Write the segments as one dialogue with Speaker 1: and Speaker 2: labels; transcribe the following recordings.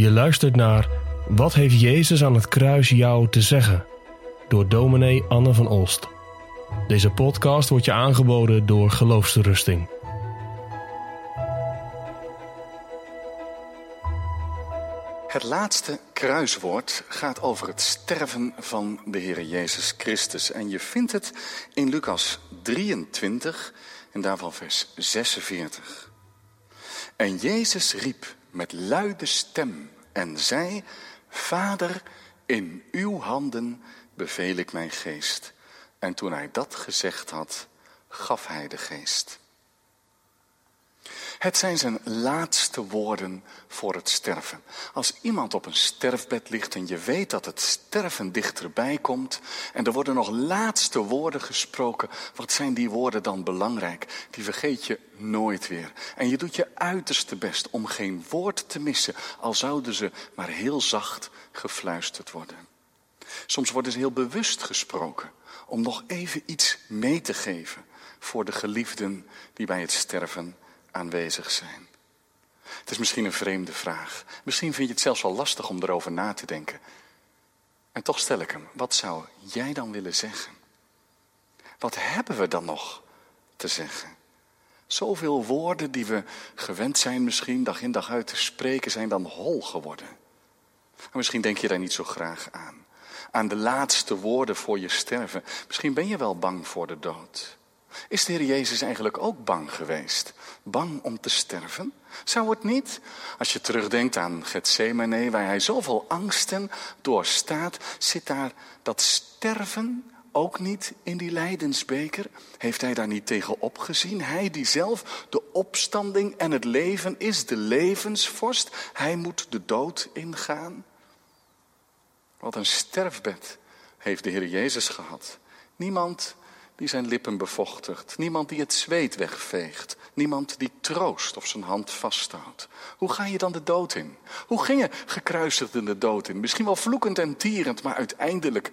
Speaker 1: Je luistert naar Wat heeft Jezus aan het kruis jou te zeggen? Door dominee Anne van Olst. Deze podcast wordt je aangeboden door Geloofsterusting.
Speaker 2: Het laatste kruiswoord gaat over het sterven van de Heer Jezus Christus. En je vindt het in Lucas 23 en daarvan vers 46. En Jezus riep met luide stem en zei, Vader, in uw handen beveel ik mijn geest. En toen hij dat gezegd had, gaf hij de geest. Het zijn zijn laatste woorden voor het sterven. Als iemand op een sterfbed ligt en je weet dat het sterven dichterbij komt en er worden nog laatste woorden gesproken, wat zijn die woorden dan belangrijk? Die vergeet je nooit weer. En je doet je uiterste best om geen woord te missen, al zouden ze maar heel zacht gefluisterd worden. Soms worden ze heel bewust gesproken om nog even iets mee te geven voor de geliefden die bij het sterven aanwezig zijn. Het is misschien een vreemde vraag. Misschien vind je het zelfs wel lastig om erover na te denken. En toch stel ik hem, wat zou jij dan willen zeggen? Wat hebben we dan nog te zeggen? Zoveel woorden die we gewend zijn misschien dag in dag uit te spreken zijn dan hol geworden. Misschien denk je daar niet zo graag aan. Aan de laatste woorden voor je sterven. Misschien ben je wel bang voor de dood. Is de Heer Jezus eigenlijk ook bang geweest? Bang om te sterven? Zou het niet? Als je terugdenkt aan Gethsemane, waar hij zoveel angsten doorstaat, zit daar dat sterven ook niet in die lijdensbeker? Heeft hij daar niet tegen opgezien? Hij die zelf de opstanding en het leven is, de levensvorst, hij moet de dood ingaan? Wat een sterfbed heeft de Heer Jezus gehad. Niemand die zijn lippen bevochtigt. Niemand die het zweet wegveegt. Niemand die troost of zijn hand vasthoudt. Hoe ga je dan de dood in? Hoe gingen gekruisigden de dood in? Misschien wel vloekend en tierend, maar uiteindelijk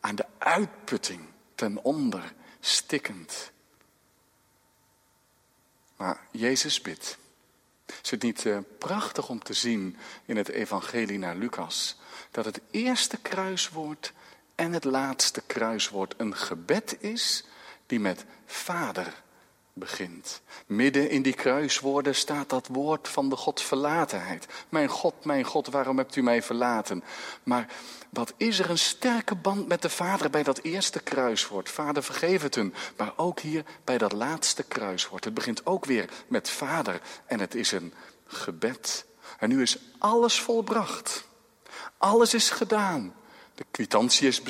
Speaker 2: aan de uitputting ten onder, stikkend. Maar Jezus bidt. Is het niet uh, prachtig om te zien in het evangelie naar Lucas dat het eerste kruiswoord en het laatste kruiswoord een gebed is die met Vader begint. Midden in die kruiswoorden staat dat woord van de Godverlatenheid. Mijn God, mijn God, waarom hebt u mij verlaten? Maar wat is er een sterke band met de Vader bij dat eerste kruiswoord? Vader, vergeef het hun. Maar ook hier bij dat laatste kruiswoord. Het begint ook weer met Vader en het is een gebed. En nu is alles volbracht. Alles is gedaan. De kwitantie is,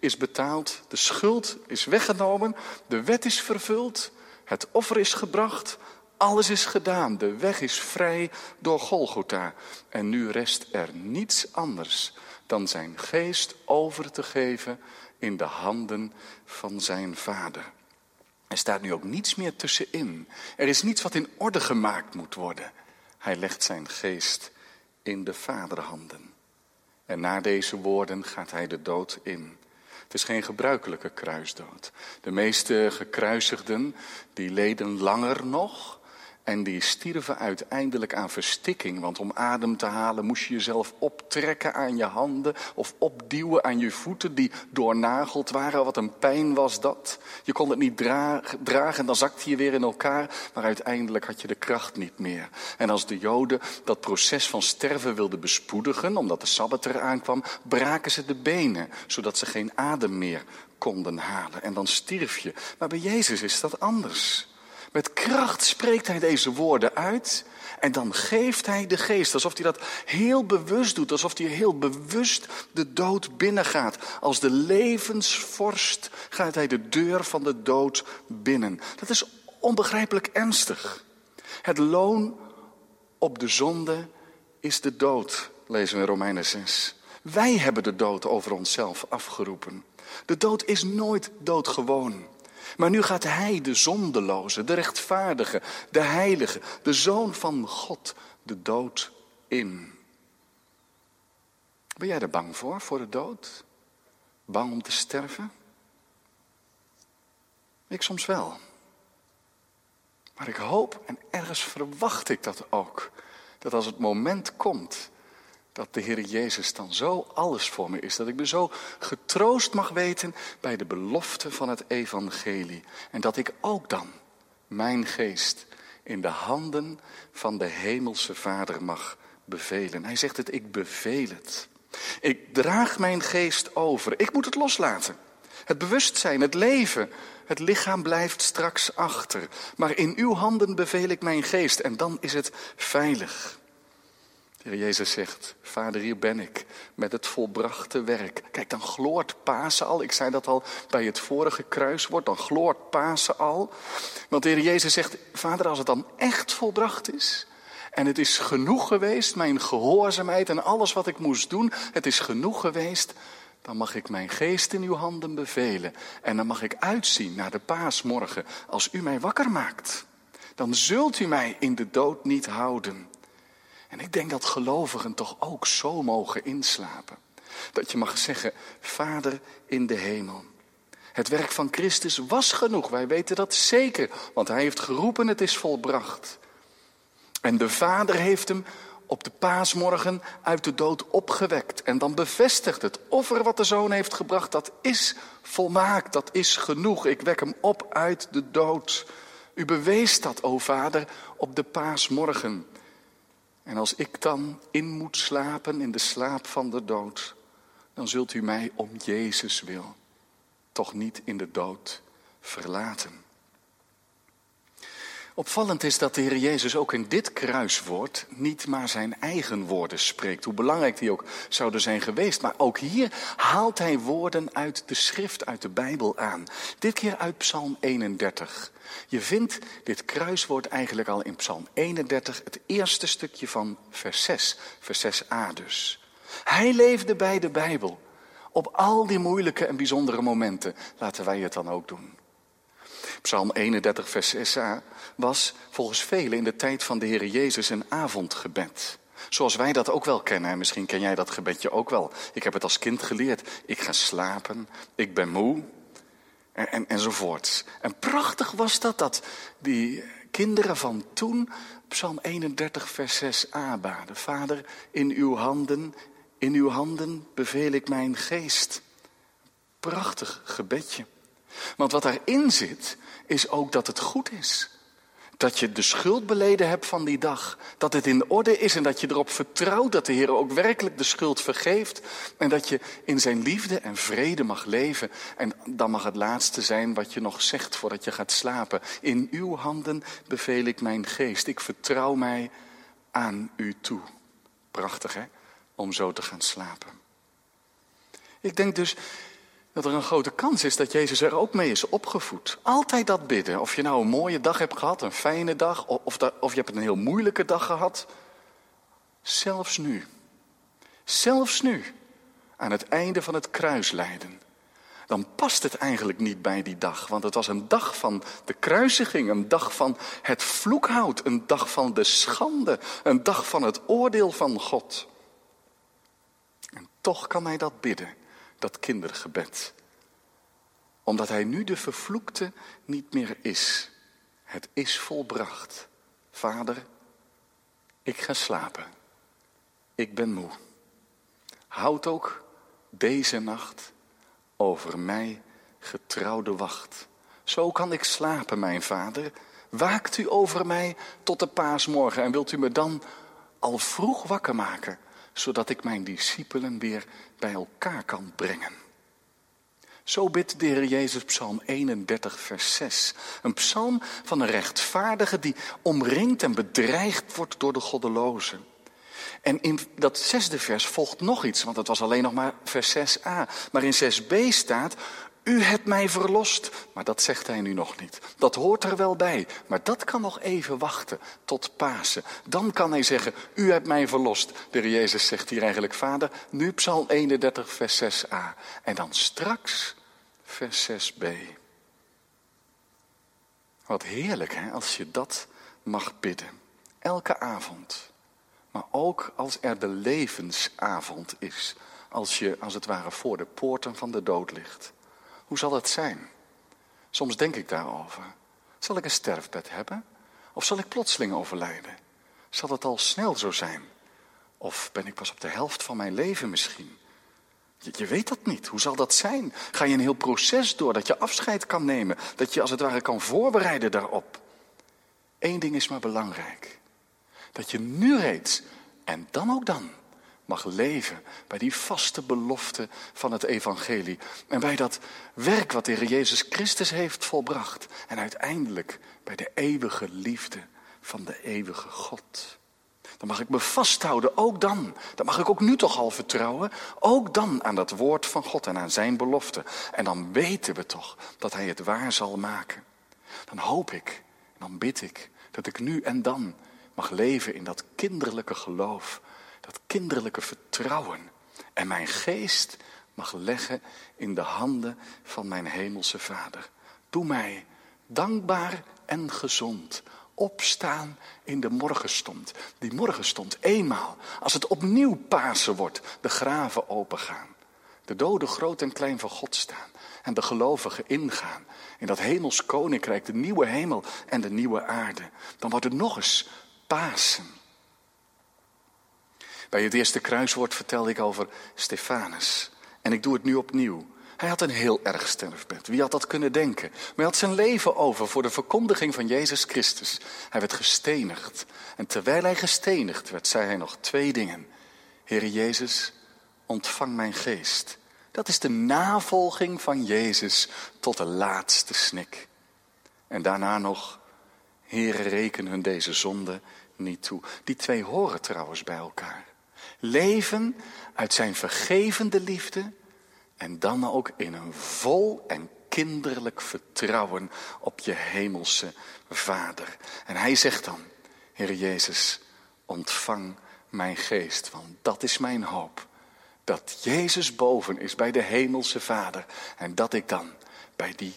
Speaker 2: is betaald, de schuld is weggenomen, de wet is vervuld, het offer is gebracht, alles is gedaan, de weg is vrij door Golgotha. En nu rest er niets anders dan zijn geest over te geven in de handen van zijn vader. Er staat nu ook niets meer tussenin. Er is niets wat in orde gemaakt moet worden. Hij legt zijn geest in de vaderhanden. En na deze woorden gaat hij de dood in. Het is geen gebruikelijke kruisdood. De meeste gekruisigden, die leden langer nog. En die stierven uiteindelijk aan verstikking. Want om adem te halen moest je jezelf optrekken aan je handen. Of opduwen aan je voeten die doornageld waren. Wat een pijn was dat. Je kon het niet dragen en dan zakte je weer in elkaar. Maar uiteindelijk had je de kracht niet meer. En als de Joden dat proces van sterven wilden bespoedigen. Omdat de Sabbat eraan kwam. Braken ze de benen. Zodat ze geen adem meer konden halen. En dan stierf je. Maar bij Jezus is dat anders. Met kracht spreekt hij deze woorden uit. En dan geeft hij de geest. Alsof hij dat heel bewust doet. Alsof hij heel bewust de dood binnengaat. Als de levensvorst gaat hij de deur van de dood binnen. Dat is onbegrijpelijk ernstig. Het loon op de zonde is de dood, lezen we in Romeinen 6. Wij hebben de dood over onszelf afgeroepen. De dood is nooit doodgewoon. Maar nu gaat hij, de zondeloze, de rechtvaardige, de heilige, de zoon van God, de dood in. Ben jij er bang voor, voor de dood? Bang om te sterven? Ik soms wel. Maar ik hoop en ergens verwacht ik dat ook. Dat als het moment komt Dat de Heer Jezus dan zo alles voor me is. Dat ik me zo getroost mag weten bij de belofte van het evangelie. En dat ik ook dan mijn geest in de handen van de hemelse Vader mag bevelen. Hij zegt het, ik beveel het. Ik draag mijn geest over. Ik moet het loslaten. Het bewustzijn, het leven, het lichaam blijft straks achter. Maar in uw handen beveel ik mijn geest en dan is het veilig. De Heer Jezus zegt, Vader, hier ben ik met het volbrachte werk. Kijk, dan gloort Pasen al. Ik zei dat al bij het vorige kruiswoord, dan gloort Pasen al. Want de Heer Jezus zegt, Vader, als het dan echt volbracht is... en het is genoeg geweest, mijn gehoorzaamheid en alles wat ik moest doen... het is genoeg geweest, dan mag ik mijn geest in uw handen bevelen. En dan mag ik uitzien naar de paasmorgen als u mij wakker maakt. Dan zult u mij in de dood niet houden. En ik denk dat gelovigen toch ook zo mogen inslapen. Dat je mag zeggen, Vader in de hemel. Het werk van Christus was genoeg, wij weten dat zeker, want hij heeft geroepen, het is volbracht. En de Vader heeft hem op de paasmorgen uit de dood opgewekt. En dan bevestigt het offer wat de zoon heeft gebracht, dat is volmaakt, dat is genoeg. Ik wek hem op uit de dood. U bewees dat, o Vader, op de paasmorgen. En als ik dan in moet slapen in de slaap van de dood, dan zult u mij om Jezus wil toch niet in de dood verlaten. Opvallend is dat de Heer Jezus ook in dit kruiswoord niet maar zijn eigen woorden spreekt, hoe belangrijk die ook zouden zijn geweest. Maar ook hier haalt hij woorden uit de schrift, uit de Bijbel aan. Dit keer uit Psalm 31. Je vindt dit kruiswoord eigenlijk al in Psalm 31, het eerste stukje van vers 6, vers 6a dus. Hij leefde bij de Bijbel. Op al die moeilijke en bijzondere momenten laten wij het dan ook doen. Psalm 31, vers 6a was volgens velen in de tijd van de Heer Jezus een avondgebed. Zoals wij dat ook wel kennen. En misschien ken jij dat gebedje ook wel. Ik heb het als kind geleerd. Ik ga slapen, ik ben moe, en, en, enzovoort. En prachtig was dat, dat die kinderen van toen Psalm 31, vers 6a baden. Vader, in uw handen, in uw handen beveel ik mijn geest. Prachtig gebedje. Want wat daarin zit, is ook dat het goed is. Dat je de schuld beleden hebt van die dag. Dat het in orde is en dat je erop vertrouwt dat de Heer ook werkelijk de schuld vergeeft. En dat je in zijn liefde en vrede mag leven. En dan mag het laatste zijn wat je nog zegt voordat je gaat slapen. In uw handen beveel ik mijn geest. Ik vertrouw mij aan u toe. Prachtig hè, om zo te gaan slapen. Ik denk dus dat er een grote kans is dat Jezus er ook mee is opgevoed. Altijd dat bidden. Of je nou een mooie dag hebt gehad, een fijne dag, of, of je hebt een heel moeilijke dag gehad. Zelfs nu. Zelfs nu. Aan het einde van het kruislijden. Dan past het eigenlijk niet bij die dag. Want het was een dag van de kruisiging, een dag van het vloekhout, een dag van de schande, een dag van het oordeel van God. En toch kan hij dat bidden dat kindergebed. Omdat hij nu de vervloekte niet meer is. Het is volbracht. Vader, ik ga slapen. Ik ben moe. Houd ook deze nacht over mij getrouwde wacht. Zo kan ik slapen, mijn vader. Waakt u over mij tot de paasmorgen en wilt u me dan al vroeg wakker maken zodat ik mijn discipelen weer bij elkaar kan brengen. Zo bidt de Heer Jezus Psalm 31, vers 6. Een psalm van een rechtvaardige die omringd en bedreigd wordt door de goddelozen. En in dat zesde vers volgt nog iets, want dat was alleen nog maar vers 6a. Maar in 6b staat, u hebt mij verlost. Maar dat zegt hij nu nog niet. Dat hoort er wel bij. Maar dat kan nog even wachten tot Pasen. Dan kan hij zeggen, u hebt mij verlost. De Jezus zegt hier eigenlijk, vader, nu Psalm 31, vers 6a. En dan straks vers 6b. Wat heerlijk hè, als je dat mag bidden. Elke avond. Maar ook als er de levensavond is. Als je als het ware voor de poorten van de dood ligt. Hoe zal het zijn? Soms denk ik daarover. Zal ik een sterfbed hebben? Of zal ik plotseling overlijden? Zal het al snel zo zijn? Of ben ik pas op de helft van mijn leven misschien? Je, je, weet dat niet. Hoe zal dat zijn? Ga je een heel proces door dat je afscheid kan nemen, dat je als het ware kan voorbereiden daarop? Eén ding is maar belangrijk: dat je nu reeds en dan ook dan mag leven bij die vaste belofte van het evangelie. En bij dat werk wat de Jezus Christus heeft volbracht. En uiteindelijk bij de eeuwige liefde van de eeuwige God. Dan mag ik me vasthouden, ook dan. Dan mag ik ook nu toch al vertrouwen. Ook dan aan dat woord van God en aan zijn belofte. En dan weten we toch dat hij het waar zal maken. Dan hoop ik, dan bid ik, dat ik nu en dan mag leven in dat kinderlijke geloof dat kinderlijke vertrouwen en mijn geest mag leggen in de handen van mijn hemelse Vader. Doe mij dankbaar en gezond opstaan in de morgenstond. Die morgenstond, eenmaal, als het opnieuw Pasen wordt, de graven opengaan. De doden groot en klein voor God staan. En de gelovigen ingaan in dat hemels koninkrijk, de nieuwe hemel en de nieuwe aarde. Dan wordt het nog eens Pasen. Bij het eerste kruiswoord vertelde ik over Stefanus. En ik doe het nu opnieuw. Hij had een heel erg sterfbed. Wie had dat kunnen denken? Maar hij had zijn leven over voor de verkondiging van Jezus Christus. Hij werd gestenigd. En terwijl hij gestenigd werd, zei hij nog twee dingen. Heere Jezus, ontvang mijn geest. Dat is de navolging van Jezus tot de laatste snik. En daarna nog, Heere, reken hun deze zonde niet toe. Die twee horen trouwens bij elkaar. Leven uit zijn vergevende liefde en dan ook in een vol en kinderlijk vertrouwen op je hemelse Vader. En hij zegt dan, Heer Jezus, ontvang mijn geest, want dat is mijn hoop. Dat Jezus boven is bij de hemelse Vader en dat ik dan bij die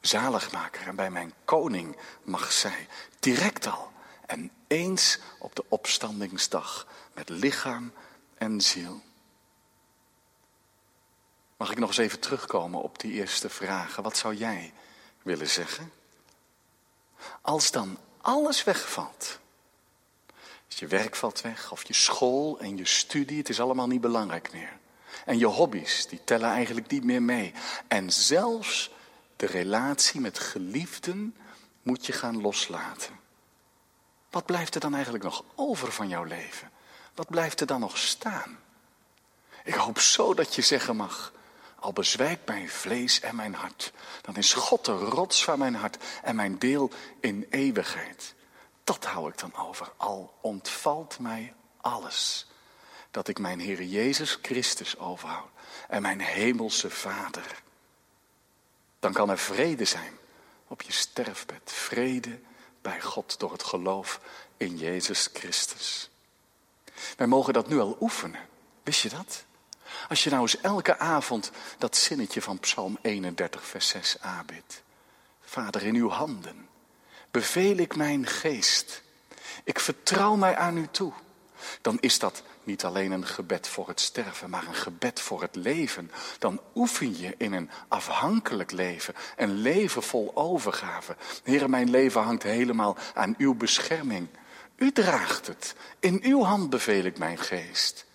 Speaker 2: zaligmaker en bij mijn koning mag zijn. Direct al en eens op de opstandingsdag met lichaam en ziel. Mag ik nog eens even terugkomen op die eerste vragen? Wat zou jij willen zeggen? Als dan alles wegvalt. Als je werk valt weg, of je school en je studie, het is allemaal niet belangrijk meer. En je hobby's, die tellen eigenlijk niet meer mee. En zelfs de relatie met geliefden moet je gaan loslaten. Wat blijft er dan eigenlijk nog over van jouw leven? Wat blijft er dan nog staan? Ik hoop zo dat je zeggen mag, al bezwijkt mijn vlees en mijn hart, dan is God de rots van mijn hart en mijn deel in eeuwigheid. Dat hou ik dan over, al ontvalt mij alles. Dat ik mijn Heer Jezus Christus overhoud en mijn hemelse Vader. Dan kan er vrede zijn op je sterfbed, vrede bij God door het geloof in Jezus Christus. Wij mogen dat nu al oefenen. Wist je dat? Als je nou eens elke avond dat zinnetje van Psalm 31, vers 6 aanbidt. Vader, in uw handen beveel ik mijn geest. Ik vertrouw mij aan u toe. Dan is dat niet alleen een gebed voor het sterven, maar een gebed voor het leven. Dan oefen je in een afhankelijk leven, een leven vol overgave. Heer, mijn leven hangt helemaal aan uw bescherming. U draagt het. In uw hand beveel ik mijn geest.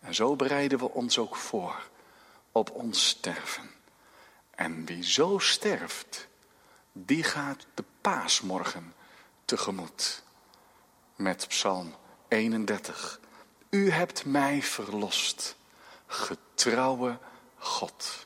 Speaker 2: En zo bereiden we ons ook voor op ons sterven. En wie zo sterft, die gaat de paasmorgen tegemoet. Met Psalm 31. U hebt mij verlost, getrouwe God.